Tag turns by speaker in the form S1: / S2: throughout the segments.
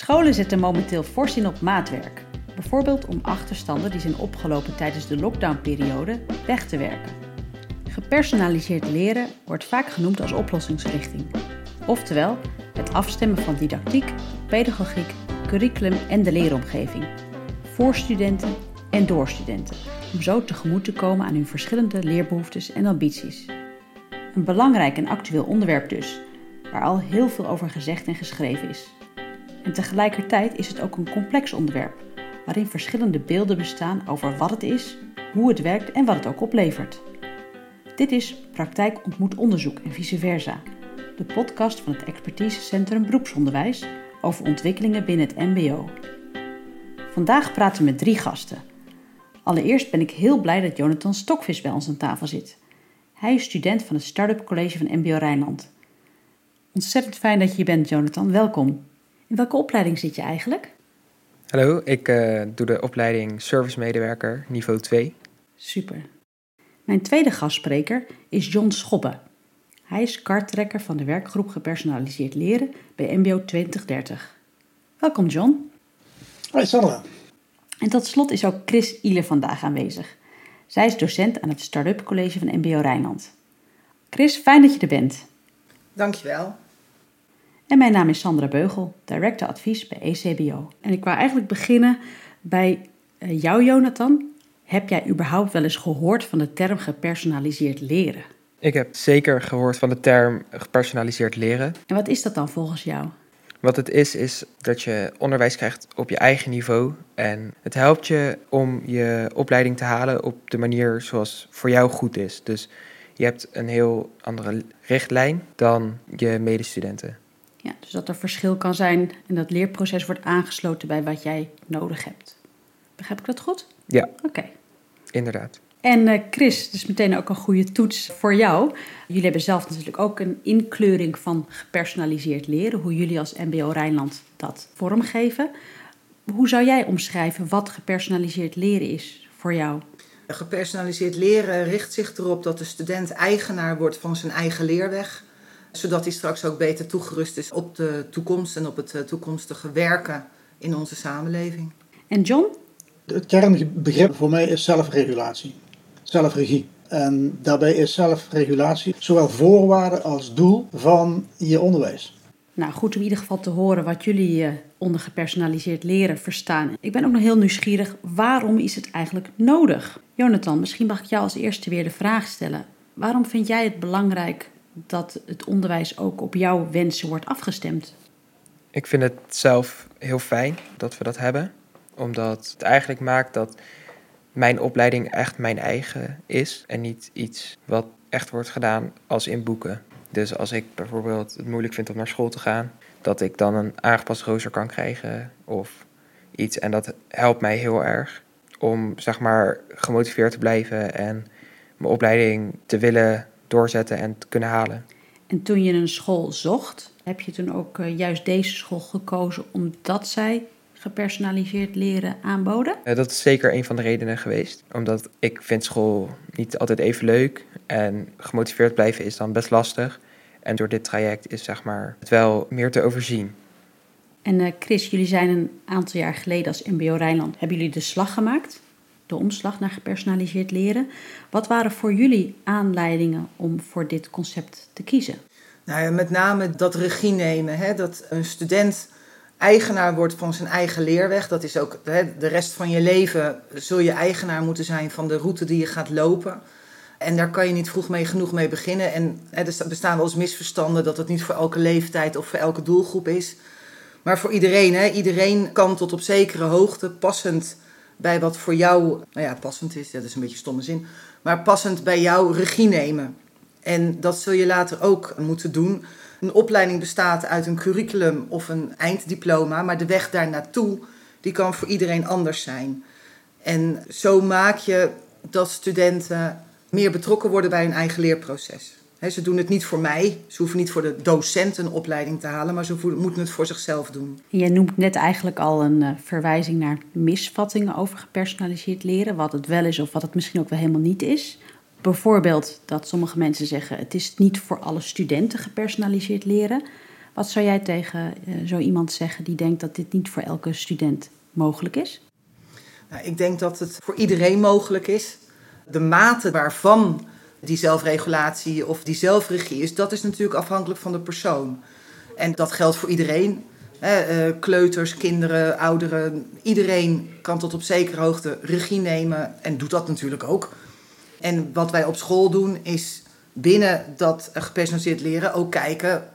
S1: Scholen zetten momenteel fors in op maatwerk. Bijvoorbeeld om achterstanden die zijn opgelopen tijdens de lockdownperiode weg te werken. Gepersonaliseerd leren wordt vaak genoemd als oplossingsrichting. Oftewel, het afstemmen van didactiek, pedagogiek, curriculum en de leeromgeving. Voor studenten en door studenten. Om zo tegemoet te komen aan hun verschillende leerbehoeftes en ambities. Een belangrijk en actueel onderwerp dus, waar al heel veel over gezegd en geschreven is. En tegelijkertijd is het ook een complex onderwerp, waarin verschillende beelden bestaan over wat het is, hoe het werkt en wat het ook oplevert. Dit is Praktijk ontmoet onderzoek en vice versa, de podcast van het Expertisecentrum Beroepsonderwijs over ontwikkelingen binnen het MBO. Vandaag praten we met drie gasten. Allereerst ben ik heel blij dat Jonathan Stokvis bij ons aan tafel zit. Hij is student van het Startup College van MBO Rijnland. Ontzettend fijn dat je hier bent, Jonathan. Welkom. In welke opleiding zit je eigenlijk?
S2: Hallo, ik uh, doe de opleiding Service Medewerker niveau 2.
S1: Super. Mijn tweede gastspreker is John Schobbe. Hij is karttrekker van de werkgroep Gepersonaliseerd Leren bij MBO 2030. Welkom John.
S3: Hoi Sandra.
S1: En tot slot is ook Chris Iele vandaag aanwezig. Zij is docent aan het Startup College van MBO Rijnland. Chris, fijn dat je er bent.
S4: Dankjewel.
S1: En mijn naam is Sandra Beugel, director advies bij ECBO. En ik wou eigenlijk beginnen bij eh, jou, Jonathan. Heb jij überhaupt wel eens gehoord van de term gepersonaliseerd leren?
S2: Ik heb zeker gehoord van de term gepersonaliseerd leren.
S1: En wat is dat dan volgens jou?
S2: Wat het is, is dat je onderwijs krijgt op je eigen niveau. En het helpt je om je opleiding te halen op de manier zoals voor jou goed is. Dus je hebt een heel andere richtlijn dan je medestudenten.
S1: Ja, dus dat er verschil kan zijn en dat leerproces wordt aangesloten bij wat jij nodig hebt. Begrijp ik dat goed?
S2: Ja.
S1: Oké.
S2: Inderdaad.
S1: En uh, Chris, dus meteen ook een goede toets voor jou. Jullie hebben zelf natuurlijk ook een inkleuring van gepersonaliseerd leren, hoe jullie als MBO Rijnland dat vormgeven. Hoe zou jij omschrijven wat gepersonaliseerd leren is voor jou?
S4: Gepersonaliseerd leren richt zich erop dat de student eigenaar wordt van zijn eigen leerweg, zodat hij straks ook beter toegerust is op de toekomst en op het eh, toekomstige werken in onze samenleving.
S1: En John?
S3: Het kernbegrip voor mij is zelfregulatie zelfregie. En daarbij is zelfregulatie zowel voorwaarde als doel van je onderwijs.
S1: Nou, goed om in ieder geval te horen wat jullie uh, onder gepersonaliseerd leren verstaan. Ik ben ook nog heel nieuwsgierig, waarom is het eigenlijk nodig? Jonathan, misschien mag ik jou als eerste weer de vraag stellen. Waarom vind jij het belangrijk dat het onderwijs ook op jouw wensen wordt afgestemd?
S2: Ik vind het zelf heel fijn dat we dat hebben, omdat het eigenlijk maakt dat mijn opleiding echt mijn eigen is en niet iets wat echt wordt gedaan als in boeken. Dus als ik bijvoorbeeld het moeilijk vind om naar school te gaan, dat ik dan een aangepast rooster kan krijgen of iets. En dat helpt mij heel erg om zeg maar gemotiveerd te blijven en mijn opleiding te willen doorzetten en te kunnen halen.
S1: En toen je een school zocht, heb je toen ook eh, juist deze school gekozen omdat zij gepersonaliseerd leren aanboden?
S2: dat is zeker een van de redenen geweest. Omdat ik vind school niet altijd even leuk. En gemotiveerd blijven is dan best lastig. En door dit traject is zeg maar, het wel meer te overzien.
S1: En uh, Chris, jullie zijn een aantal jaar geleden als MBO Rijnland... hebben jullie de slag gemaakt, de omslag naar gepersonaliseerd leren. Wat waren voor jullie aanleidingen om voor dit concept te kiezen?
S4: Nou ja, met name dat regie nemen. Hè? Dat een student eigenaar wordt van zijn eigen leerweg. Dat is ook hè, de rest van je leven zul je eigenaar moeten zijn van de route die je gaat lopen. En daar kan je niet vroeg mee genoeg mee beginnen. En hè, er bestaan wel eens misverstanden dat het niet voor elke leeftijd of voor elke doelgroep is. Maar voor iedereen, hè, iedereen kan tot op zekere hoogte passend bij wat voor jou, nou ja, passend is, dat is een beetje stomme zin, maar passend bij jou regie nemen. En dat zul je later ook moeten doen. Een opleiding bestaat uit een curriculum of een einddiploma, maar de weg daar naartoe die kan voor iedereen anders zijn. En zo maak je dat studenten meer betrokken worden bij hun eigen leerproces. Ze doen het niet voor mij, ze hoeven niet voor de docent een opleiding te halen, maar ze moeten het voor zichzelf doen.
S1: Je noemt net eigenlijk al een uh, verwijzing naar misvattingen over gepersonaliseerd leren, wat het wel is of wat het misschien ook wel helemaal niet is. Bijvoorbeeld dat sommige mensen zeggen: het is niet voor alle studenten gepersonaliseerd leren. Wat Wat zou jij tegen uh, zo iemand zeggen die denkt dat dit niet voor elke student mogelijk is?
S4: Nou, ik denk dat het voor iedereen mogelijk is. De mate waarvan die zelfregulatie of die zelfregie is, dat is natuurlijk afhankelijk van de persoon. En dat geldt voor iedereen. Eh, kleuters, kinderen, ouderen. Iedereen kan tot op zekere hoogte regie nemen en doet dat natuurlijk ook. En wat wij op school doen is binnen dat gepersonaliseerd leren ook kijken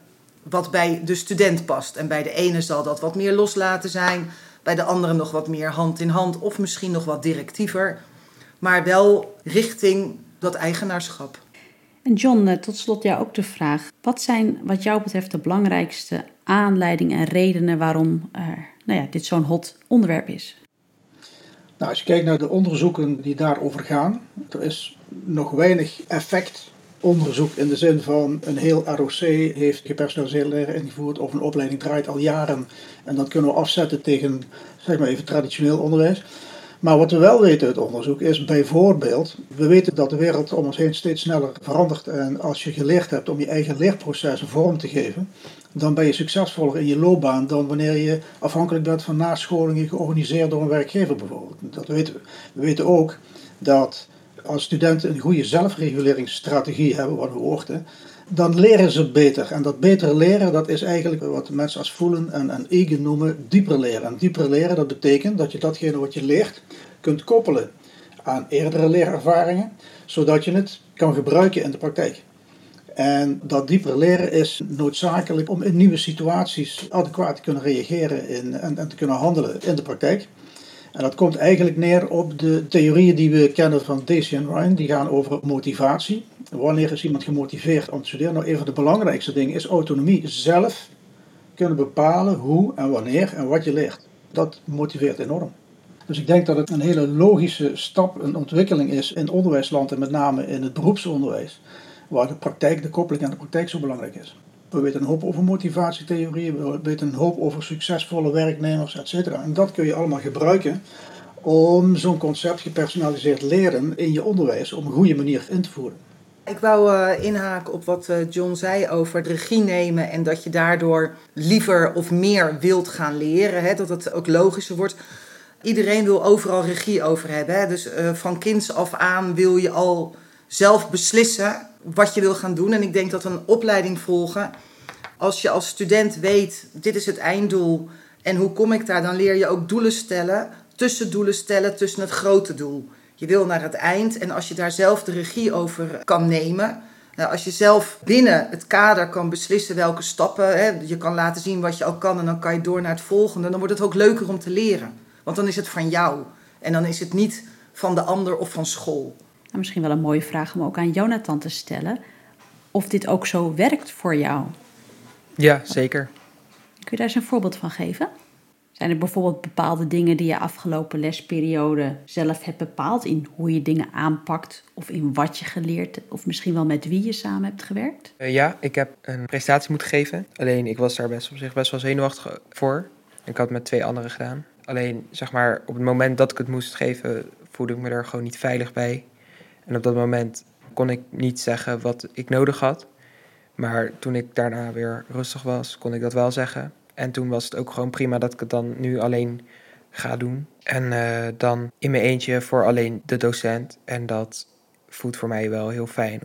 S4: wat bij de student past. En bij de ene zal dat wat meer loslaten zijn, bij de andere nog wat meer hand in hand of misschien nog wat directiever. Maar wel richting dat eigenaarschap.
S1: En John, eh, tot slot jou ook de vraag. Wat zijn wat jou betreft de belangrijkste aanleidingen en redenen waarom uh, nou ja, dit zo'n hot onderwerp is?
S3: Nou, als je kijkt naar de onderzoeken die daarover gaan, er is nog weinig effect onderzoek in de zin van een heel ROC heeft gepersonaliseerd leren ingevoerd of een opleiding draait al jaren en dat kunnen we afzetten tegen zeg maar even traditioneel onderwijs. Maar wat we wel weten uit onderzoek is bijvoorbeeld, we weten dat de wereld om ons heen steeds sneller verandert. En als je geleerd hebt om je eigen leerprocessen vorm te geven, dan ben je succesvoller in je loopbaan dan wanneer je afhankelijk bent van nascholingen georganiseerd door een werkgever bijvoorbeeld. Dat weten we. We weten ook dat als studenten een goede zelfreguleringsstrategie hebben, wat we hoorden, dan leren ze beter. En dat beter leren, dat is eigenlijk wat mensen als voelen en, en eigen noemen dieper leren. En dieper leren, dat betekent dat je datgene wat je leert kunt koppelen aan eerdere leerervaringen, zodat je het kan gebruiken in de praktijk. En dat dieper leren is noodzakelijk om in nieuwe situaties adequaat te kunnen reageren en, en te kunnen handelen in de praktijk. En dat komt eigenlijk neer op de theorieën die we kennen van Daisy en Ryan. Die gaan over motivatie. Wanneer is iemand gemotiveerd om te studeren? Nou, een de belangrijkste dingen is autonomie. Zelf kunnen bepalen hoe en wanneer en wat je leert. Dat motiveert enorm. Dus ik denk dat het een hele logische stap, een ontwikkeling is in onderwijsland en met name in het beroepsonderwijs, waar de praktijk, de koppeling aan de praktijk zo belangrijk is. We weten een hoop over motivatietheorieën, we weten een hoop over succesvolle werknemers, etc. En dat kun je allemaal gebruiken om zo'n concept gepersonaliseerd leren in je onderwijs op een goede manier in te voeren.
S4: Ik wou uh, inhaken op wat uh, John zei over het regie nemen en dat je daardoor liever of meer wilt gaan leren. Hè, dat het ook logischer wordt. Iedereen wil overal regie over hebben. Hè, dus uh, van kinds af aan wil je al zelf beslissen wat je wil gaan doen. En ik denk dat een opleiding volgen, als je als student weet, dit is het einddoel en hoe kom ik daar, dan leer je ook doelen stellen, tussendoelen stellen tussen het grote doel. Je wil naar het eind en als je daar zelf de regie over kan nemen, nou, als je zelf binnen het kader kan beslissen welke stappen, hè, je kan laten zien wat je al kan en dan kan je door naar het volgende, dan wordt het ook leuker om te leren. Want dan is het van jou en dan is het niet van de ander of van school
S1: misschien wel een mooie vraag om ook aan Jonathan te stellen. Of dit ook zo werkt voor jou?
S2: Ja, zeker.
S1: Kun je daar eens een voorbeeld van geven? Zijn er bijvoorbeeld bepaalde dingen die je afgelopen lesperiode zelf hebt bepaald in hoe je dingen aanpakt of in wat je geleerd of misschien wel met wie je samen hebt gewerkt?
S2: Uh, ja, ik heb een presentatie moeten geven. Alleen ik was daar best op zich best wel zenuwachtig voor. Ik had het met twee anderen gedaan. Alleen zeg maar op het moment dat ik het moest geven, voelde ik me er gewoon niet veilig bij. En op dat moment kon ik niet zeggen wat ik nodig had. Maar toen ik daarna weer rustig was, kon ik dat wel zeggen. En toen was het ook gewoon prima dat ik het dan nu alleen ga doen. En uh, dan in mijn eentje voor alleen de docent. En dat voelt voor mij wel heel fijn.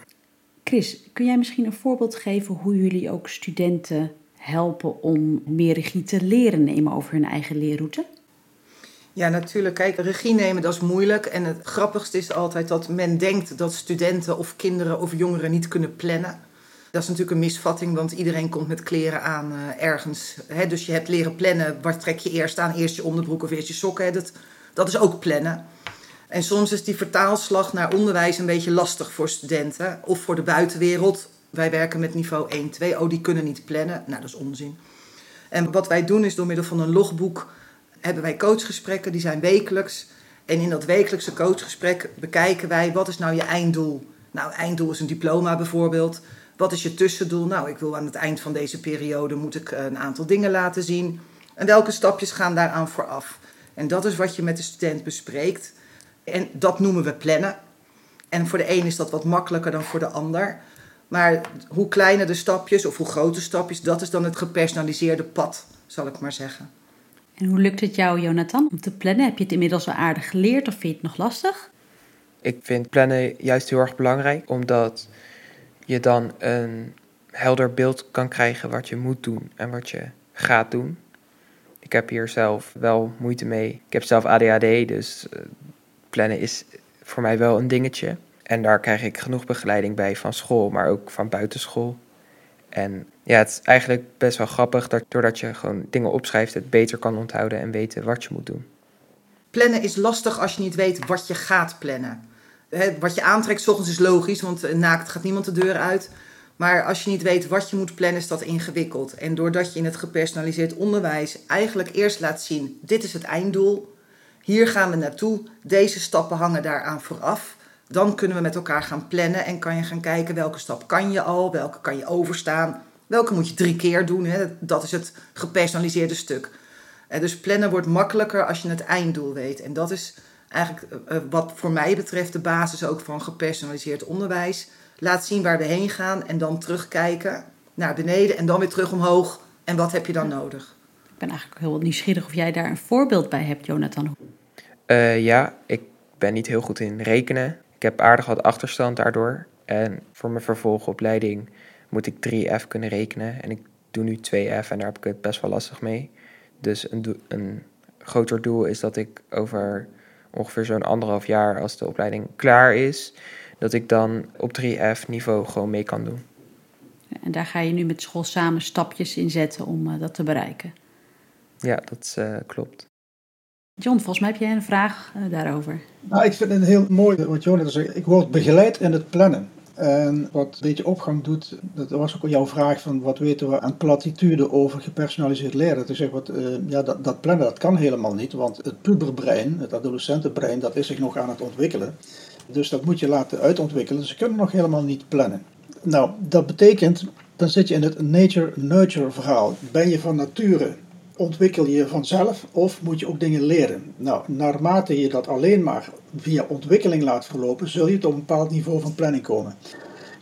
S1: Chris, kun jij misschien een voorbeeld geven hoe jullie ook studenten helpen om meer regie te leren nemen over hun eigen leerroute?
S4: Ja, natuurlijk. Kijk, regie nemen dat is moeilijk. En het grappigste is altijd dat men denkt dat studenten of kinderen of jongeren niet kunnen plannen. Dat is natuurlijk een misvatting, want iedereen komt met kleren aan uh, ergens. Hè? Dus je hebt leren plannen. Waar trek je eerst aan? Eerst je onderbroek of eerst je sokken? Hè? Dat, dat is ook plannen. En soms is die vertaalslag naar onderwijs een beetje lastig voor studenten of voor de buitenwereld. Wij werken met niveau 1, 2. Oh, die kunnen niet plannen. Nou, dat is onzin. En wat wij doen is door middel van een logboek hebben wij coachgesprekken, die zijn wekelijks. En in dat wekelijkse coachgesprek bekijken wij wat is nou je einddoel. Nou, einddoel is een diploma bijvoorbeeld. Wat is je tussendoel? Nou, ik wil aan het eind van deze periode moet ik een aantal dingen laten zien. En welke stapjes gaan daaraan vooraf? En dat is wat je met de student bespreekt. En dat noemen we plannen. En voor de een is dat wat makkelijker dan voor de ander. Maar hoe kleiner de stapjes of hoe groter stapjes, dat is dan het gepersonaliseerde pad, zal ik maar zeggen.
S1: En hoe lukt het jou, Jonathan, om te plannen? Heb je het inmiddels al aardig geleerd of vind je het nog lastig?
S2: Ik vind plannen juist heel erg belangrijk, omdat je dan een helder beeld kan krijgen wat je moet doen en wat je gaat doen. Ik heb hier zelf wel moeite mee. Ik heb zelf ADHD, dus uh, plannen is voor mij wel een dingetje. En daar krijg ik genoeg begeleiding bij van school, maar ook van buitenschool. En ja, het is eigenlijk best wel grappig dat doordat je gewoon dingen opschrijft, het beter kan onthouden en weten wat je moet doen.
S4: Plannen is lastig als je niet weet wat je gaat plannen. Wat je aantrekt s ochtends is logisch, want naakt gaat niemand de deur uit. Maar als je niet weet wat je moet plannen, is dat ingewikkeld. En doordat je in het gepersonaliseerd onderwijs eigenlijk eerst laat zien: dit is het einddoel, hier gaan we naartoe, deze stappen hangen daaraan vooraf. Dan kunnen we met elkaar gaan plannen en kan je gaan kijken welke stap kan je al, welke kan je overstaan, welke moet je drie keer doen. Dat is het gepersonaliseerde stuk. Dus plannen wordt makkelijker als je het einddoel weet. En dat is eigenlijk eh, eh, wat voor mij betreft de basis ook van gepersonaliseerd onderwijs. Laat zien waar we heen gaan en dan terugkijken naar beneden en dan weer terug omhoog. En wat heb je dan nodig?
S1: Ik ben eigenlijk heel nieuwsgierig of jij daar een voorbeeld bij hebt, Jonathan.
S2: Uh, ja, ik ben niet heel goed in rekenen. Ik heb aardig wat achterstand daardoor. En voor mijn vervolgopleiding moet ik 3F kunnen rekenen. En ik doe nu 2F en daar heb ik het best wel lastig mee. Dus een, een groter doel is dat ik over ongeveer zo'n anderhalf jaar, als de opleiding klaar is, dat ik dan op 3F niveau gewoon mee kan doen.
S1: En daar ga je nu met school samen stapjes in zetten om uh, dat te bereiken.
S2: Ja, dat uh, klopt.
S1: John, volgens mij heb jij een vraag uh, daarover.
S3: Nou, ik vind het heel mooi wat zegt. Ik word begeleid in het plannen. En wat een beetje opgang doet, dat was ook jouw vraag van wat weten we aan platitude over gepersonaliseerd leren. Ik zeg, wat, uh, ja, dat, dat plannen dat kan helemaal niet, want het puberbrein, het adolescentenbrein, dat is zich nog aan het ontwikkelen. Dus dat moet je laten uitontwikkelen. Ze kunnen nog helemaal niet plannen. Nou, dat betekent, dan zit je in het nature-nurture verhaal. Ben je van nature, ontwikkel je vanzelf of moet je ook dingen leren? Nou, naarmate je dat alleen maar via ontwikkeling laat verlopen, zul je tot een bepaald niveau van planning komen.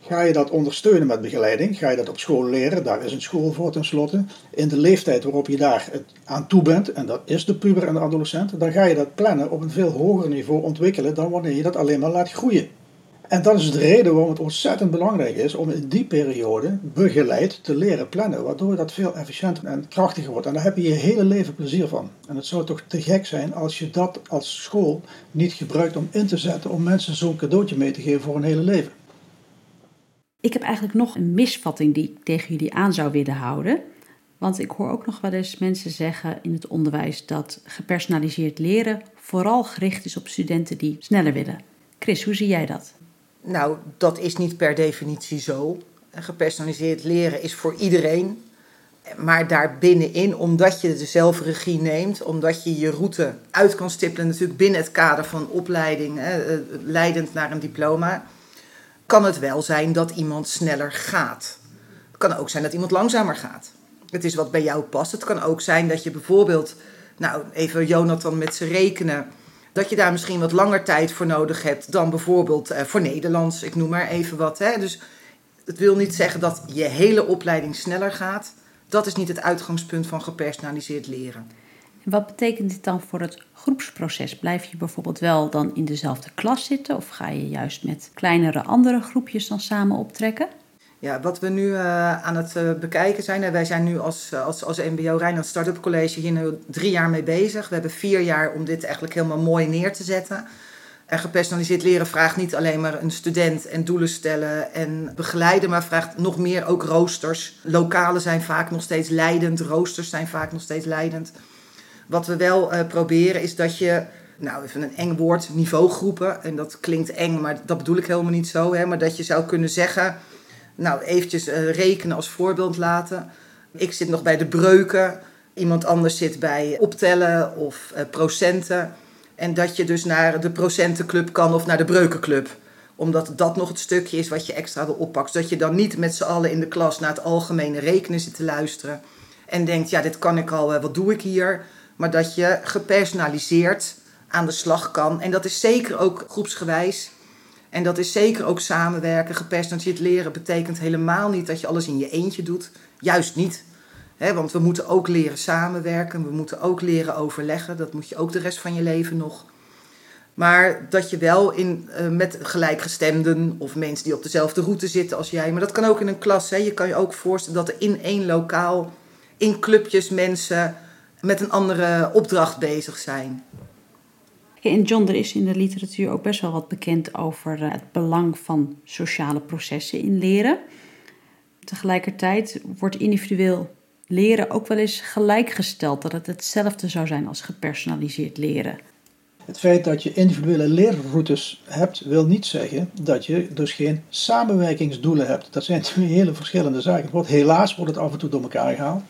S3: Ga je dat ondersteunen met begeleiding? Ga je dat op school leren? Daar is een school voor tenslotte. In de leeftijd waarop je daar aan toe bent, en dat is de puber en de adolescent, dan ga je dat plannen op een veel hoger niveau ontwikkelen dan wanneer je dat alleen maar laat groeien. En dat is de reden waarom het ontzettend belangrijk is om in die periode begeleid te leren plannen, waardoor dat veel efficiënter en krachtiger wordt. En daar heb je je hele leven plezier van. En het zou toch te gek zijn als je dat als school niet gebruikt om in te zetten om mensen zo'n cadeautje mee te geven voor een hele leven.
S1: Ik heb eigenlijk nog een misvatting die ik tegen jullie aan zou willen houden. Want ik hoor ook nog wel eens mensen zeggen in het onderwijs dat gepersonaliseerd leren vooral gericht is op studenten die sneller willen. Chris, hoe zie jij dat?
S4: Nou, dat is niet per definitie zo. Gepersonaliseerd leren is voor iedereen. Maar daarbinnenin, omdat je de zelfregie neemt, omdat je je route uit kan stippelen, natuurlijk binnen het kader van opleiding, eh, leidend naar een diploma, kan het wel zijn dat iemand sneller gaat. Het kan ook zijn dat iemand langzamer gaat. Het is wat bij jou past. Het kan ook zijn dat je bijvoorbeeld, nou even Jonathan met zijn rekenen, dat je daar misschien wat langer tijd voor nodig hebt dan bijvoorbeeld eh, voor Nederlands. Ik noem maar even wat. Hè. Dus het wil niet zeggen dat je hele opleiding sneller gaat. Dat is niet het uitgangspunt van gepersonaliseerd leren.
S1: En wat betekent dit dan voor het groepsproces? Blijf je bijvoorbeeld wel dan in dezelfde klas zitten of ga je juist met kleinere andere groepjes dan samen optrekken?
S4: Ja, wat we nu uh, aan het uh, bekijken zijn, wij zijn nu als, uh, als, als MBO Rijnland Startup College hier nu drie jaar mee bezig. We hebben vier jaar om dit eigenlijk helemaal mooi neer te zetten. En gepersonaliseerd leren vraagt niet alleen maar een student en doelen stellen en begeleiden, maar vraagt nog meer ook roosters. Lokalen zijn vaak nog steeds leidend, roosters zijn vaak nog steeds leidend. Wat we wel proberen is dat je, nou even een eng woord, niveaugroepen. En dat klinkt eng, maar dat bedoel ik helemaal niet zo. Hè, maar dat je zou kunnen zeggen, nou eventjes uh, rekenen als voorbeeld laten. Ik zit nog bij de breuken. Iemand anders zit bij optellen of uh, procenten. En dat je dus naar de procentenclub kan of naar de breukenclub omdat dat nog het stukje is wat je extra wil oppakken. Zodat je dan niet met z'n allen in de klas naar het algemene rekenen zit te luisteren. En denkt, ja, dit kan ik al, wat doe ik hier? maar dat je gepersonaliseerd aan de slag kan. En dat is zeker ook groepsgewijs. En dat is zeker ook samenwerken. Gepersonaliseerd leren betekent helemaal niet dat je alles in je eentje doet. Juist niet. want we moeten ook leren samenwerken. We moeten ook leren overleggen. Dat moet je ook de rest van je leven nog. Maar dat je wel in, uh, met gelijkgestemden of mensen die op dezelfde route zitten als jij. Maar dat kan ook in een klas. Je kan je ook voorstellen dat er in één lokaal, in clubjes, mensen met een andere opdracht bezig zijn.
S1: En John, er is in de literatuur ook best wel wat bekend over eh, het belang van sociale processen in leren. Tegelijkertijd wordt individueel leren ook wel eens gelijkgesteld dat het hetzelfde zou zijn als gepersonaliseerd leren.
S3: Het feit dat je individuele leerroutes hebt, wil niet zeggen dat je dus geen samenwerkingsdoelen hebt. Dat zijn twee hele verschillende zaken. Helaas wordt het af en toe door elkaar gehaald.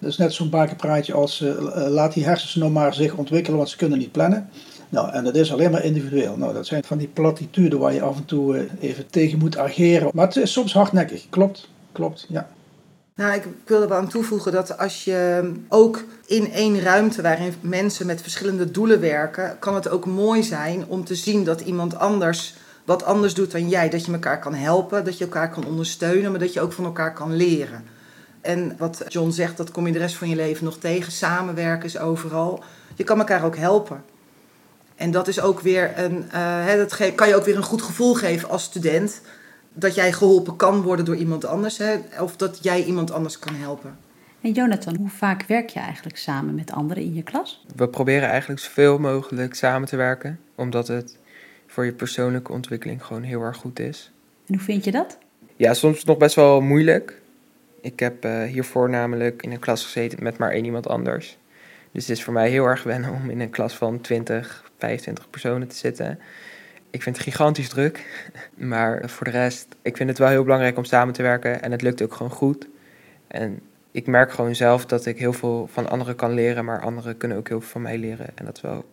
S3: Dat is net zo'n bakenpraatje als uh, laat die hersens nou maar zich ontwikkelen, want ze kunnen niet plannen. Nou, en dat is alleen maar individueel. Nou, dat zijn van die platituden waar je af en toe uh, even tegen moet ageren. Maar het is soms hardnekkig. Klopt, klopt, ja.
S4: Nou, ik wilde wel aan toevoegen dat als je ook in één ruimte waarin mensen met verschillende doelen werken, kan het ook mooi zijn om te zien dat iemand anders wat anders doet dan jij. Dat je elkaar kan helpen, dat je elkaar kan ondersteunen, maar dat je ook van elkaar kan leren. En wat John zegt, dat kom je de rest van je leven nog tegen. Samenwerken is overal. Je kan elkaar ook helpen. En dat is ook weer een, uh, dat kan je ook weer een goed gevoel geven als student dat jij geholpen kan worden door iemand anders. Hè? Of dat jij iemand anders kan helpen.
S1: En Jonathan, hoe vaak werk je eigenlijk samen met anderen in je klas?
S2: We proberen eigenlijk zoveel mogelijk samen te werken, omdat het voor je persoonlijke ontwikkeling gewoon heel erg goed is.
S1: En hoe vind je dat?
S2: Ja, soms nog best wel moeilijk. Ik heb uh, hiervoor namelijk in een klas gezeten met maar één iemand anders. Dus het is voor mij heel erg wennen om in een klas van 20, 25 personen te zitten ik vind het gigantisch druk. Maar voor de rest, ik vind het wel heel belangrijk om samen te werken. En het lukt ook gewoon goed. En ik merk gewoon zelf dat ik heel veel van anderen kan leren. Maar anderen kunnen ook heel veel van mij leren. En dat is wel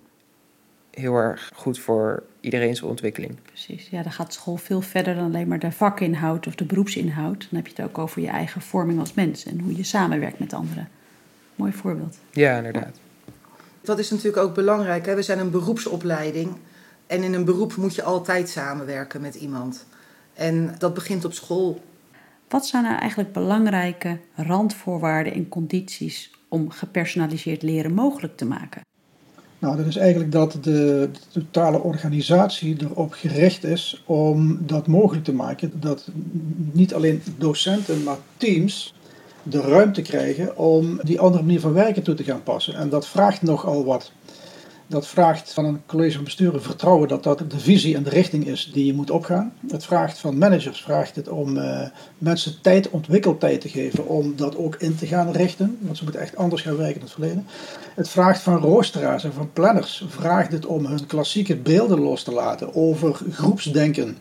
S2: heel erg goed voor iedereen's ontwikkeling.
S1: Precies, ja, dan gaat school veel verder dan alleen maar de vakinhoud of de beroepsinhoud. Dan heb je het ook over je eigen vorming als mens en hoe je samenwerkt met anderen. Mooi voorbeeld.
S2: Ja, inderdaad.
S4: Dat is natuurlijk ook belangrijk. Hè? We zijn een beroepsopleiding. En in een beroep moet je altijd samenwerken met iemand. En dat begint op school.
S1: Wat zijn nou eigenlijk belangrijke randvoorwaarden en condities om gepersonaliseerd leren mogelijk te maken?
S3: Nou, dat is eigenlijk dat de, de, totale organisatie erop gericht is om dat mogelijk te maken. Dat niet alleen docenten, maar teams de ruimte krijgen om die andere manier van werken toe te gaan passen. En dat vraagt nogal wat. Dat vraagt van een college van besturen vertrouwen dat dat de visie en de richting is die je moet opgaan. Het vraagt van managers vraagt het om uh, mensen tijd, ontwikkeltijd te geven om dat ook in te gaan richten. Want ze moeten echt anders gaan werken dan het verleden. Het vraagt van roosteraars en van planners vraagt het om hun klassieke beelden los te laten over groepsdenken,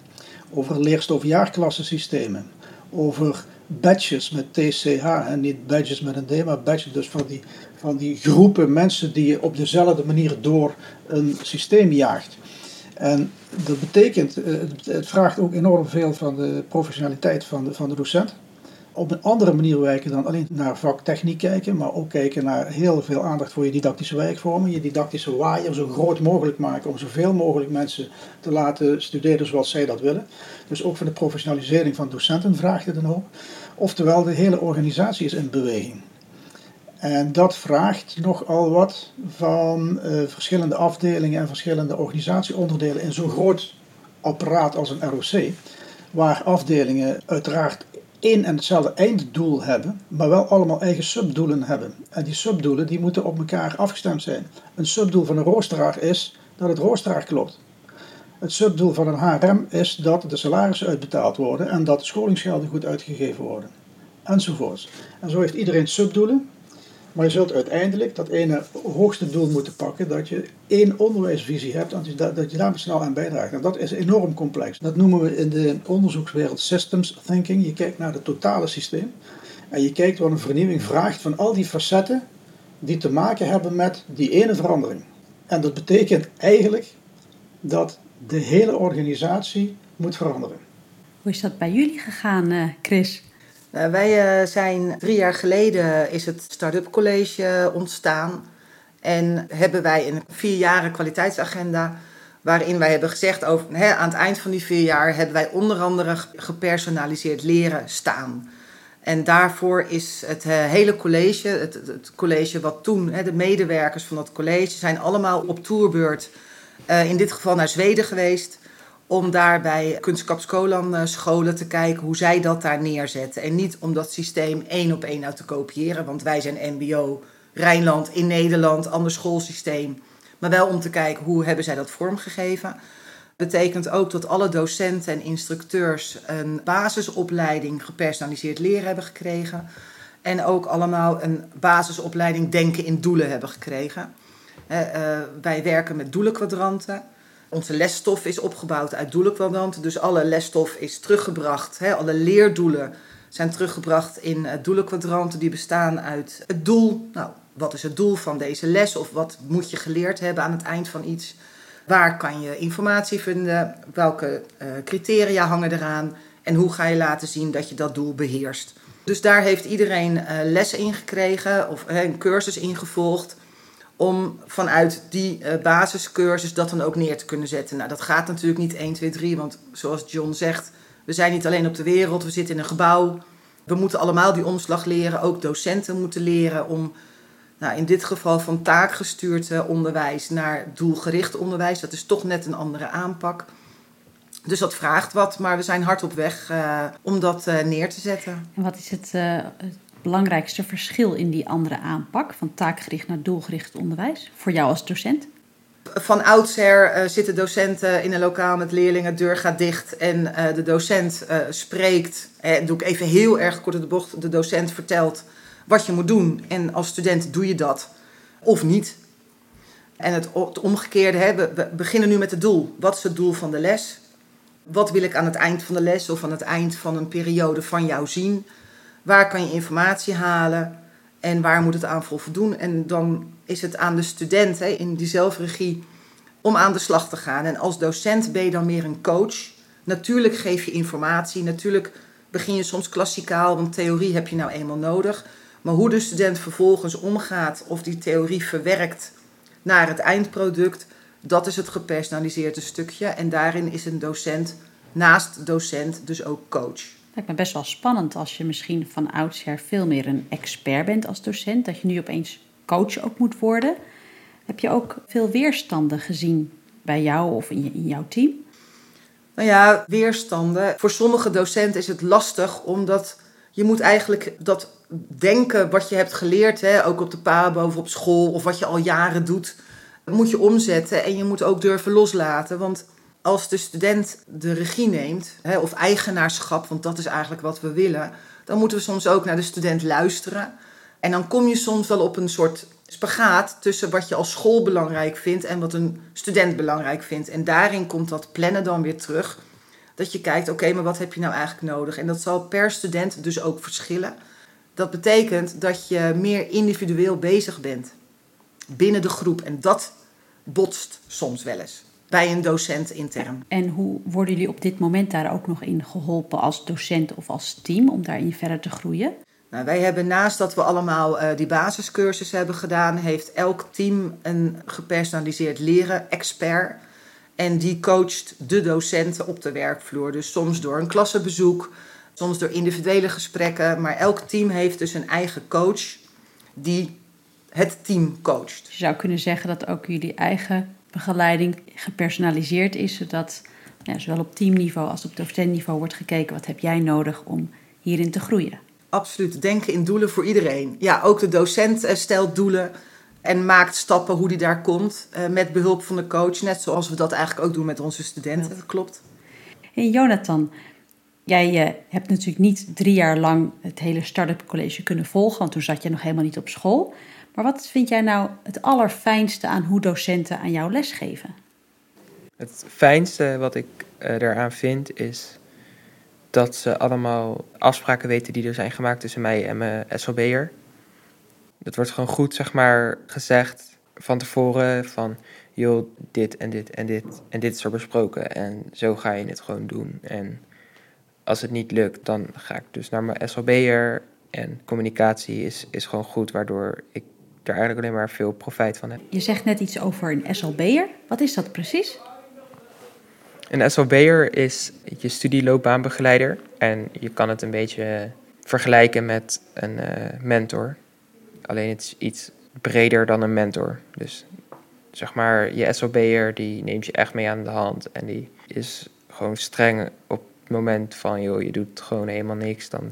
S3: over leerstofjaarklassensystemen, over badges met TCH en niet badges met een D, maar badges dus van die van die groepen mensen die je op dezelfde manier door een systeem jaagt. En dat betekent, eh, het vraagt ook enorm veel van de professionaliteit van de, van de docent. Op een andere manier werken dan alleen naar vaktechniek kijken, maar ook kijken naar heel veel aandacht voor je didactische werkvormen, je didactische waaier zo groot mogelijk maken om zoveel mogelijk mensen te laten studeren zoals zij dat willen. Dus ook voor de professionalisering van docenten vraagt het een hoop. Oftewel, de hele organisatie is in beweging. En dat vraagt nogal wat van uh, verschillende afdelingen en verschillende organisatieonderdelen in zo'n groot apparaat als een ROC, waar afdelingen uiteraard één en hetzelfde einddoel hebben, maar wel allemaal eigen subdoelen hebben. En die subdoelen die moeten op elkaar afgestemd zijn. Een subdoel van een roosteraar is dat het roosteraar klopt. Het subdoel van een HRM is dat de salarissen uitbetaald worden en dat de scholingsgelden goed uitgegeven worden. Enzovoorts. En zo heeft iedereen subdoelen maar je zult uiteindelijk dat ene hoogste doel moeten pakken, dat je één onderwijsvisie hebt, je, dat je daar snel aan bijdraagt. En dat is enorm complex. Dat noemen we in de onderzoekswereld systems thinking. Je kijkt naar het totale systeem en je kijkt wat een vernieuwing vraagt van al die facetten die te maken hebben met die ene verandering. En dat betekent eigenlijk dat de hele organisatie moet veranderen.
S1: Hoe is dat bij jullie gegaan, eh, Chris?
S4: Nou, wij uh, zijn drie jaar geleden is het Startup College ontstaan. En hebben wij een vier jaren kwaliteitsagenda Waarin wij hebben gezegd, over, aan het eind van die vier jaar hebben wij onder andere gepersonaliseerd leren staan. En daarvoor is het eh, hele college, het, het, college wat toen, de medewerkers van dat college, zijn allemaal op tourbeurt, in dit geval naar Zweden geweest. Om daar bij Kunstkapskolan eh, scholen te kijken hoe zij dat daar neerzetten. En niet om dat systeem één op één uit te kopiëren, want wij zijn MBO Rijnland in Nederland, ander schoolsysteem. Maar wel om te kijken hoe hebben zij dat vormgegeven. Betekent ook dat alle docenten en instructeurs een basisopleiding gepersonaliseerd leren hebben gekregen. En ook allemaal een basisopleiding denken in doelen hebben gekregen. Uh, wij werken met doelenkwadranten. Onze lesstof is opgebouwd uit doelenkwadranten. Dus alle lesstof is teruggebracht. Hè, alle leerdoelen zijn teruggebracht in uh, doelenkwadranten die bestaan uit het doel. Nou, wat is het doel van deze les? Of wat moet je geleerd hebben aan het eind van iets? Waar kan je informatie vinden? Welke uh, criteria hangen eraan? En hoe ga je laten zien dat je dat doel beheerst? Dus daar heeft iedereen uh, lessen in gekregen of een cursus ingevolgd. Om vanuit die basiscursus dat dan ook neer te kunnen zetten. Nou, dat gaat natuurlijk niet 1, 2, 3. Want zoals John zegt, we zijn niet alleen op de wereld, we zitten in een gebouw. We moeten allemaal die omslag leren. Ook docenten moeten leren om nou, in dit geval van taakgestuurd eh, onderwijs naar doelgericht onderwijs. Dat is toch net een andere aanpak. Dus dat vraagt wat, maar we zijn hard op weg uh, om dat neer te zetten.
S1: En wat is het, het, belangrijkste verschil in die andere aanpak van taakgericht naar doelgericht onderwijs voor jou als docent?
S4: Van oudsher zitten docenten in een lokaal met leerlingen, deur gaat dicht en de docent spreekt. doe ik even heel erg kort de bocht. De docent vertelt wat je moet doen. En als student doe je dat of niet. En het, omgekeerde, hè, we beginnen nu met het doel. Wat is het doel van de les? Wat wil ik aan het eind van de les of aan het eind van een periode van jou zien? Waar kan je informatie halen en waar moet het aan voldoen? En dan is het aan de student hè, in die zelfregie om aan de slag te gaan. En als docent ben je dan meer een coach. Natuurlijk geef je informatie, natuurlijk begin je soms klassikaal, want theorie heb je nou eenmaal nodig. Maar hoe de student vervolgens omgaat of die theorie verwerkt naar het eindproduct, dat is het gepersonaliseerde stukje. En daarin is een docent naast docent dus ook coach.
S1: Lijkt me best wel spannend als je misschien van oudsher veel meer een expert bent als docent, dat je nu opeens coach ook moet worden. Heb je ook veel weerstanden gezien bij jou of in, je, in jouw team?
S4: Nou ja, weerstanden. Voor sommige docenten is het lastig omdat je moet eigenlijk dat denken wat je hebt geleerd, hè, ook op de PABO of op school of wat je al jaren doet, moet je omzetten en je moet ook durven loslaten. Want als de student de regie neemt, hè, of eigenaarschap, want dat is eigenlijk wat we willen, dan moeten we soms ook naar de student luisteren. En dan kom je soms wel op een soort spagaat tussen wat je als school belangrijk vindt en wat een student belangrijk vindt. En daarin komt dat plannen dan weer terug. Dat je kijkt, oké, maar wat heb je nou eigenlijk nodig? En dat zal per student dus ook verschillen. Dat betekent dat je meer individueel bezig bent binnen de groep. En dat botst soms wel eens bij een docent intern.
S1: En hoe worden jullie op dit moment daar ook nog in geholpen als docent of als team om daarin verder te groeien?
S4: Nou, wij hebben naast dat we allemaal uh, die basiscursus hebben gedaan, heeft elk team een gepersonaliseerd leren expert. En die coacht de docenten op de werkvloer. Dus soms door een klassenbezoek, soms door individuele gesprekken. Maar elk team heeft dus een eigen coach die het team coacht.
S1: Je zou kunnen zeggen dat ook jullie eigen begeleiding gepersonaliseerd is, zodat ja, zowel op teamniveau als op docentniveau wordt gekeken wat heb jij nodig om hierin te groeien.
S4: Absoluut, denken in doelen voor iedereen. Ja, ook de docent eh, stelt doelen en maakt stappen hoe die daar komt eh, met behulp van de coach, net zoals we dat eigenlijk ook doen met onze studenten. Dat klopt.
S1: Hey Jonathan, Jij uh, hebt natuurlijk niet drie jaar lang het hele start-up college kunnen volgen, want toen zat je nog helemaal niet op school. Maar wat vind jij nou het allerfijnste aan hoe docenten aan jou lesgeven?
S2: Het fijnste wat ik uh, eraan vind is dat ze allemaal afspraken weten die er zijn gemaakt tussen mij en mijn SLB'er. Dat wordt gewoon goed, zeg maar, gezegd van tevoren van, joh, dit en dit en dit en dit is er besproken en zo ga je het gewoon doen. En als het niet lukt, dan ga ik dus naar mijn SLB'er. En communicatie is, is gewoon goed, waardoor ik er eigenlijk alleen maar veel profijt van heb.
S1: Je zegt net iets over een SLB'er. Wat is dat precies?
S2: Een SLB'er is je studieloopbaanbegeleider. En je kan het een beetje vergelijken met een eh, mentor. Alleen het is iets breder dan een mentor. Dus zeg maar, je SLB'er die neemt je echt mee aan de hand. En die is gewoon streng op het moment van, joh, je doet gewoon helemaal niks. Dan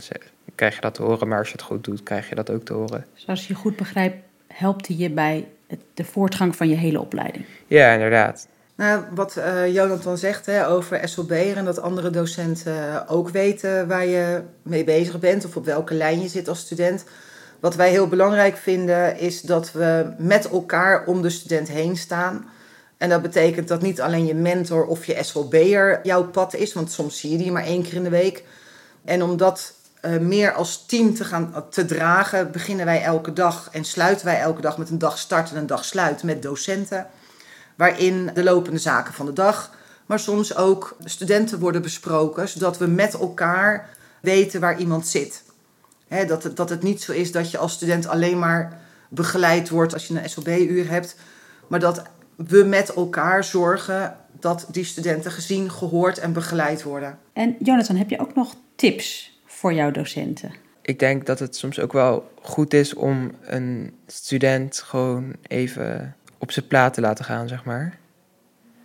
S2: krijg je dat te horen. Maar als je het goed doet, krijg je dat ook te horen.
S1: Dus als je goed begrijpt, helpt hij je bij de voortgang van je hele opleiding?
S2: Ja, inderdaad.
S4: Nou, wat uh, Jonathan zegt hè, over SLB en dat andere docenten ook weten waar je mee bezig bent of op welke lijn je zit als student. Wat wij heel belangrijk vinden is dat we met elkaar om de student heen staan. En dat betekent dat niet alleen je mentor of je SLB'er jouw pad is, want soms zie je die maar één keer in de week. En om dat uh, meer als team te gaan te dragen, beginnen wij elke dag en sluiten wij elke dag met een dag start en een dag sluit met docenten waarin de lopende zaken van de dag, maar soms ook studenten worden besproken, zodat we met elkaar weten waar iemand zit. dat, het, dat het niet zo is dat je als student alleen maar begeleid wordt als je een SLB-uur hebt, maar dat we met elkaar zorgen dat die studenten gezien, gehoord en begeleid worden.
S1: En Jonathan, heb je ook nog tips voor jouw docenten?
S2: Ik denk dat het soms ook wel goed is om een student gewoon even op zijn plaat te laten gaan, zeg maar.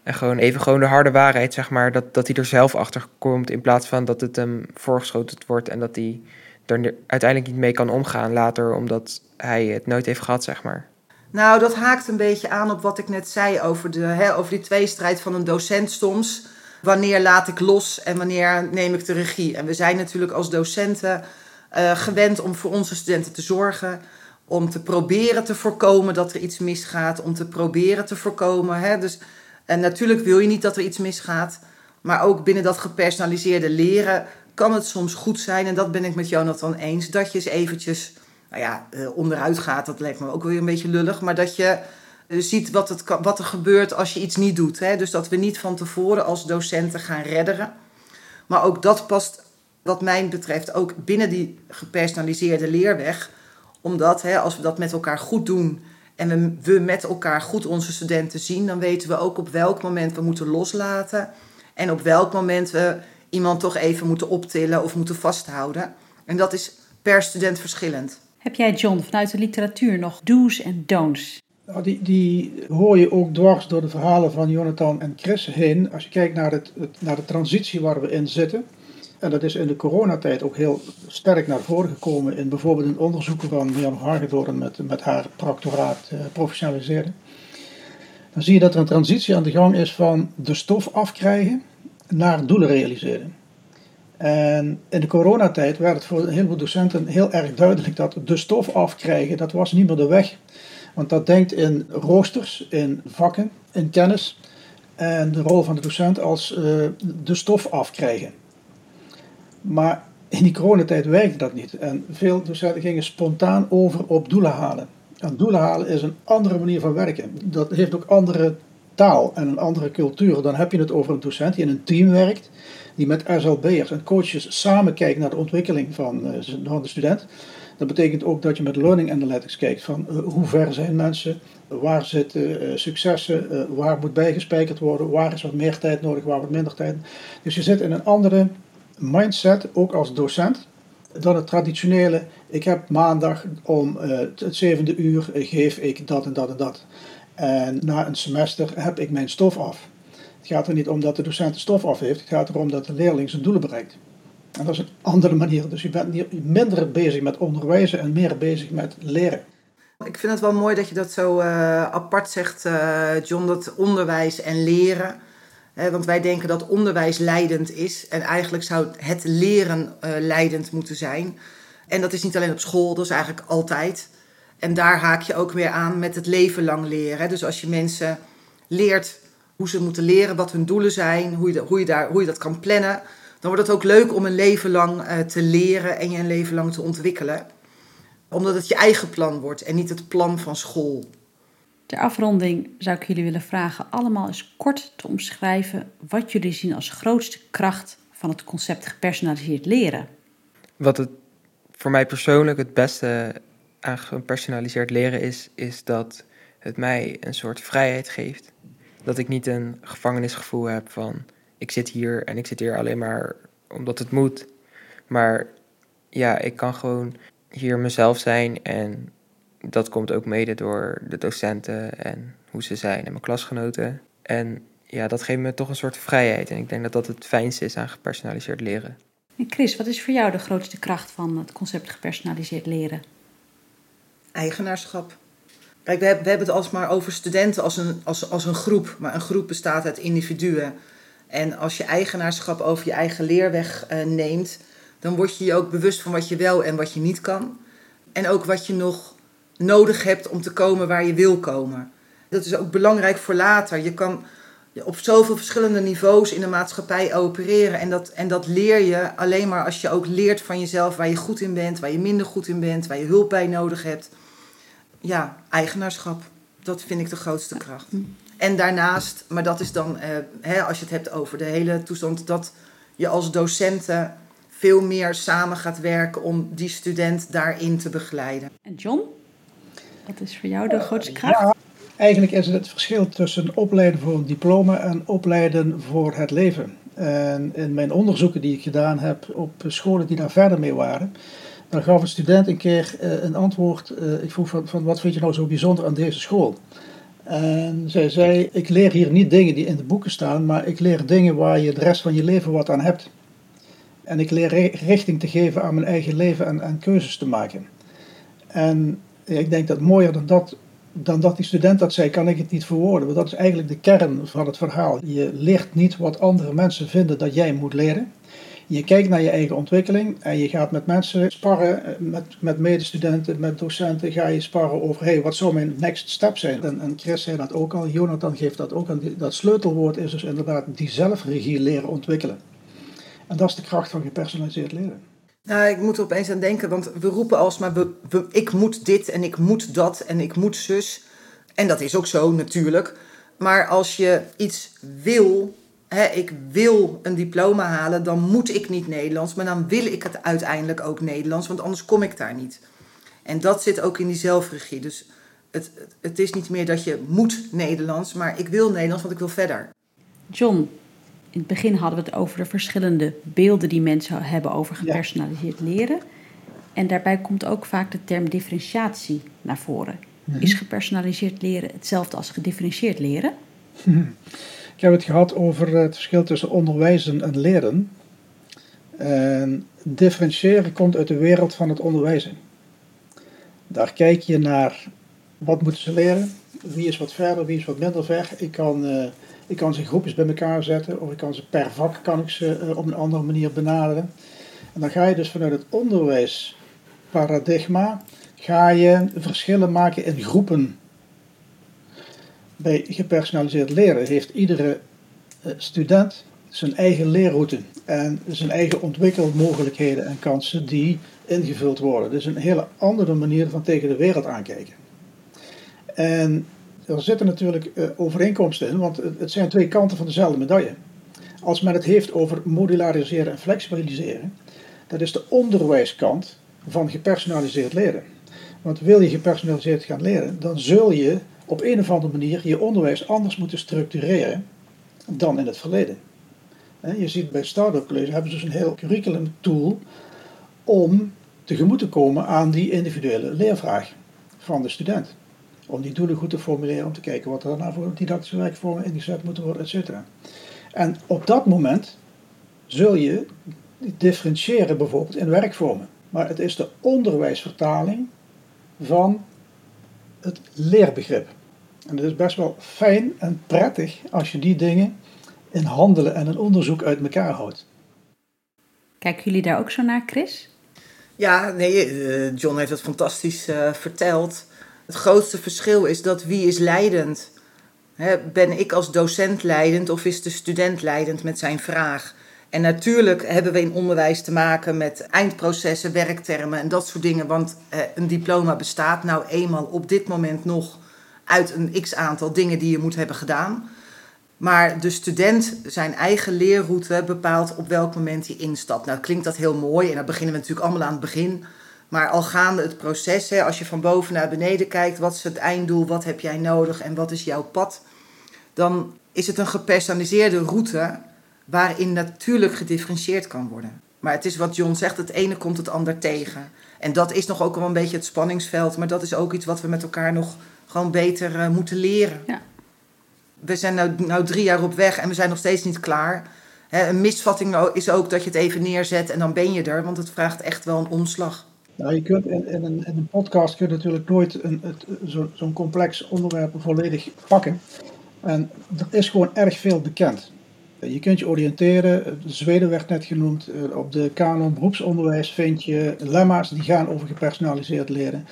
S2: En gewoon even gewoon de harde waarheid, zeg maar, dat, dat hij er zelf achter komt in plaats van dat het hem voorgeschoten wordt en dat hij er uiteindelijk niet mee kan omgaan later, omdat hij het nooit heeft gehad, zeg maar.
S4: Nou, dat haakt een beetje aan op wat ik net zei over, de, hè, over die tweestrijd van een docent soms. Wanneer laat ik los en wanneer neem ik de regie? En we zijn natuurlijk als docenten uh, gewend om voor onze studenten te zorgen om te proberen te voorkomen dat er iets misgaat, om te proberen te voorkomen. Hè? Dus, en natuurlijk wil je niet dat er iets misgaat, maar ook binnen dat gepersonaliseerde leren kan het soms goed zijn, en dat ben ik met Jonathan eens, dat je eens eventjes nou ja, eh, onderuit gaat. Dat lijkt me ook weer een beetje lullig, maar dat je eh, ziet wat, het, wat er gebeurt als je iets niet doet. Hè? Dus dat we niet van tevoren als docenten gaan redderen. Maar ook dat past, wat mij betreft, ook binnen die gepersonaliseerde leerweg omdat hè, als we dat met elkaar goed doen en we, we met elkaar goed onze studenten zien, dan weten we ook op welk moment we moeten loslaten. En op welk moment we iemand toch even moeten optillen of moeten vasthouden. En dat is per student verschillend.
S1: Heb jij, John, vanuit de literatuur nog do's en don'ts?
S3: Nou, die, die hoor je ook dwars door de verhalen van Jonathan en Chris heen. Als je kijkt naar, het, naar de transitie waar we in zitten. En dat is in de coronatijd ook heel sterk naar voren gekomen in bijvoorbeeld in onderzoeken van Jan Hagedorn met, met haar proctoraat uh, professionaliseren. Dan zie je dat er een transitie aan de gang is van de stof afkrijgen naar doelen realiseren. En in de coronatijd werd het voor een heleboel docenten heel erg duidelijk dat de stof afkrijgen, dat was niet meer de weg. Want dat denkt in roosters, in vakken, in kennis en de rol van de docent als uh, de stof afkrijgen. Maar in die coronatijd werkte dat niet. En veel docenten gingen spontaan over op doelen halen. En doelen halen is een andere manier van werken. Dat heeft ook andere taal en een andere cultuur. Dan heb je het over een docent die in een team werkt, die met SLB'ers en coaches samen kijkt naar de ontwikkeling van, eh, van de student. Dat betekent ook dat je met learning analytics kijkt van uh, hoe ver zijn mensen, waar zitten uh, successen, waar moet bijgespijkerd worden, waar is wat meer tijd nodig, waar wat minder tijd. Dus je zit in een andere mindset, ook als docent, dan het traditionele. Ik heb maandag om het zevende uur geef ik dat en dat en dat. En na een semester heb ik mijn stof af. Het gaat er niet om dat de docent de stof af heeft, het gaat erom dat de leerling zijn doelen bereikt. En dat is een andere manier. Dus je bent minder bezig met onderwijzen en meer bezig met leren.
S4: Ik vind het wel mooi dat je dat zo uh, apart zegt, John, dat onderwijs en leren want wij denken dat onderwijs leidend is. En eigenlijk zou het leren uh, leidend moeten zijn. En dat is niet alleen op school, dat is eigenlijk altijd. En daar haak je ook weer aan met het leven lang leren. Dus als je mensen leert hoe ze moeten leren, wat hun doelen zijn, hoe je, hoe je, daar, hoe je dat kan plannen, dan wordt het ook leuk om een leven lang uh, te leren en je een leven lang te ontwikkelen. Omdat het je eigen plan wordt en niet het plan van school.
S1: Ter afronding zou ik jullie willen vragen allemaal eens kort te omschrijven wat jullie zien als grootste kracht van het concept gepersonaliseerd leren.
S2: Wat het voor mij persoonlijk het beste aan gepersonaliseerd leren is, is dat het mij een soort vrijheid geeft. Dat ik niet een gevangenisgevoel heb van ik zit hier en ik zit hier alleen maar omdat het moet. Maar ja, ik kan gewoon hier mezelf zijn en dat komt ook mede door de docenten en hoe ze zijn en mijn klasgenoten. En ja, dat geeft me toch een soort vrijheid. En ik denk dat dat het fijnste is aan gepersonaliseerd leren.
S1: En Chris, wat is voor jou de grootste kracht van het concept gepersonaliseerd leren?
S4: Eigenaarschap. Kijk, we hebben, we hebben het alsmaar over studenten als een, als, als een groep. Maar een groep bestaat uit individuen. En als je eigenaarschap over je eigen leerweg uh, neemt, dan word je je ook bewust van wat je wel en wat je niet kan. En ook wat je nog nodig hebt om te komen waar je wil komen. Dat is ook belangrijk voor later. Je kan op zoveel verschillende niveaus in de maatschappij opereren. En dat, en dat leer je alleen maar als je ook leert van jezelf waar je goed in bent, waar je minder goed in bent, waar je hulp bij nodig hebt. Ja, eigenaarschap. Dat vind ik de grootste kracht. En daarnaast, maar dat is dan, eh, hè, als je het hebt over de hele toestand, dat je als docenten veel meer samen gaat werken om die student daarin te begeleiden.
S1: En John, wat is voor jou de grootste kracht?
S3: Ja, eigenlijk is het het verschil tussen opleiden voor een diploma en opleiden voor het leven. En in mijn onderzoeken die ik gedaan heb op scholen die daar verder mee waren, dan gaf een student een keer uh, een antwoord. Uh, ik vroeg van, van wat vind je nou zo bijzonder aan deze school? En zij zei, ik leer hier niet dingen die in de boeken staan, maar ik leer dingen waar je de rest van je leven wat aan hebt. En ik leer richting te geven aan mijn eigen leven en, keuzes te maken. En ik denk dat mooier dan dat, dan dat die student dat zei, kan ik het niet verwoorden. Want dat is eigenlijk de kern van het verhaal. Je leert niet wat andere mensen vinden dat jij moet leren. Je kijkt naar je eigen ontwikkeling en je gaat met mensen sparren, met, met medestudenten, met docenten, ga je sparren over, hey, wat zou mijn next step zijn? En, en Chris zei dat ook al, Jonathan geeft dat ook aan. Dat sleutelwoord is dus inderdaad die zelfregie leren ontwikkelen. En dat is de kracht van gepersonaliseerd leren.
S4: Nou, ik moet er opeens aan denken, want we roepen alsmaar, we, we, ik moet dit en ik moet dat en ik moet zus. En dat is ook zo natuurlijk. Maar als je iets wil, hè, ik wil een diploma halen, dan moet ik niet Nederlands, maar dan wil ik het uiteindelijk ook Nederlands, want anders kom ik daar niet. En dat zit ook in die zelfregie. Dus het, het is niet meer dat je moet Nederlands, maar ik wil Nederlands, want ik wil verder.
S1: John, in het begin hadden we het over de verschillende beelden die mensen hebben over gepersonaliseerd leren. En daarbij komt ook vaak de term differentiatie naar voren. Mhm. Is gepersonaliseerd leren hetzelfde als gedifferentieerd leren?
S3: Ik heb het gehad over het verschil tussen onderwijzen en leren. En differentiëren komt uit de wereld van het onderwijzen. Daar kijk je naar wat moeten ze leren, wie is wat verder, wie is wat minder ver. Ik kan uh, ik kan ze groepjes bij elkaar zetten of ik kan ze per vak kan ik ze uh, op een andere manier benaderen. En dan ga je dus vanuit het onderwijsparadigma ga je verschillen maken in groepen. Bij gepersonaliseerd leren heeft iedere uh, student zijn eigen leerroute en zijn eigen ontwikkelmogelijkheden en kansen die ingevuld worden. Dus een hele andere manier van tegen de wereld aankijken. En er zitten natuurlijk uh, overeenkomsten in, want het zijn twee kanten van dezelfde medaille. Als men het heeft over modulariseren en flexibiliseren, dat is de onderwijskant van gepersonaliseerd leren. Want wil je gepersonaliseerd gaan leren, dan zul je op een of andere manier je onderwijs anders moeten structureren dan in het verleden. Je ziet bij Startup College hebben ze dus een heel curriculum tool om tegemoet te komen aan die individuele leervraag van de student om die doelen goed te formuleren, om te kijken wat er daarna voor didactische werkvormen ingezet moeten worden, etc. En op dat moment zul je differentiëren bijvoorbeeld in werkvormen. Maar het is de onderwijsvertaling van het leerbegrip. En het is best wel fijn en prettig als je die dingen in handelen en in onderzoek uit elkaar houdt.
S1: Kijken jullie daar ook zo naar, Chris?
S4: Ja, nee, eh, John heeft het fantastisch uh, verteld. Het grootste verschil is dat wie is leidend? He, ben ik als docent leidend of is de student leidend met zijn vraag? En natuurlijk hebben we in onderwijs te maken met eindprocessen, werktermen en dat soort dingen. Want eh, een diploma bestaat nou eenmaal op dit moment nog uit een x aantal dingen die je moet hebben gedaan. Maar de student zijn eigen leerroute bepaalt op welk moment hij instapt. Nou klinkt dat heel mooi en dan beginnen we natuurlijk allemaal aan het begin. Maar al gaande het proces, hè, als je van boven naar beneden kijkt, wat is het einddoel, wat heb jij nodig en wat is jouw pad, dan is het een gepersonaliseerde route waarin natuurlijk gedifferentieerd kan worden. Maar het is wat John zegt, het ene komt het ander tegen. En dat is nog ook wel een beetje het spanningsveld, maar dat is ook iets wat we met elkaar nog gewoon beter uh, moeten leren.
S1: Ja.
S4: We zijn nu, nou drie jaar op weg en we zijn nog steeds niet klaar. He, een misvatting is ook dat je het even neerzet en dan ben je er, want het vraagt echt wel een omslag.
S3: Nou, je kunt in, in, een, in een podcast kun je natuurlijk nooit een, zo'n zo complex onderwerp volledig pakken. En er is gewoon erg veel bekend. Je kunt je oriënteren, Zweden werd net genoemd, eh, op de kanon beroepsonderwijs vind je lemma's die gaan over gepersonaliseerd leren.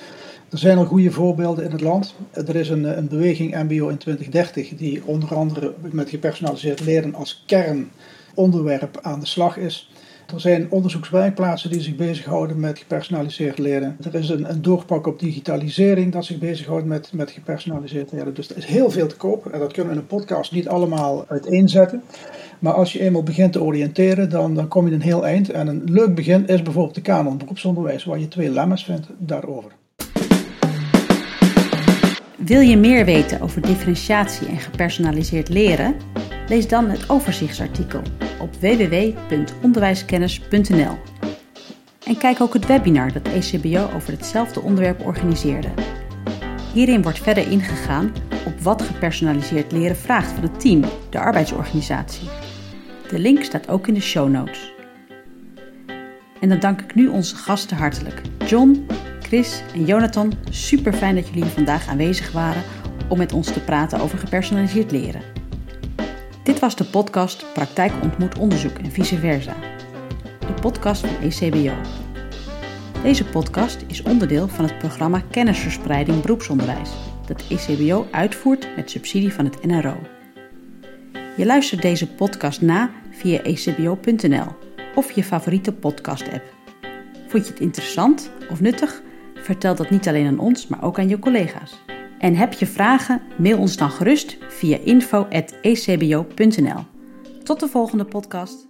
S3: Er zijn al goede voorbeelden in het land. Er is een, een beweging MBO in 2030 die onder andere met gepersonaliseerd leren als kernonderwerp aan de slag is. Er zijn onderzoekswerkplaatsen die zich bezighouden met gepersonaliseerd leren. Er is een, een doorpak op digitalisering dat zich bezighoudt met, met gepersonaliseerd leren. Dus er is heel veel te koop en dat kunnen we in een podcast niet allemaal uiteenzetten. Maar als je eenmaal begint te oriënteren, dan, dan kom je een heel eind. En een leuk begin is bijvoorbeeld de kanon beroepsonderwijs, waar je twee lemma's vindt daarover.
S1: Wil je meer weten over differentiatie en gepersonaliseerd leren? Lees dan het overzichtsartikel op www.onderwijskennis.nl. En kijk ook het webinar dat ECBO over hetzelfde onderwerp organiseerde. Hierin wordt verder ingegaan op wat gepersonaliseerd leren vraagt van het team, de arbeidsorganisatie. De link staat ook in de show notes. En dan dank ik nu onze gasten hartelijk. John, Chris en Jonathan, super fijn dat jullie vandaag aanwezig waren om met ons te praten over gepersonaliseerd leren. Dit was de podcast Praktijk ontmoet onderzoek en vice versa. De podcast van ECBO. Deze podcast is onderdeel van het programma Kennisverspreiding Beroepsonderwijs, dat ECBO uitvoert met subsidie van het NRO. Je luistert deze podcast na via ecbo.nl of je favoriete podcast-app. Vond je het interessant of nuttig? Vertel dat niet alleen aan ons, maar ook aan je collega's. En heb je vragen? Mail ons dan gerust via info.ecbo.nl. Tot de volgende podcast.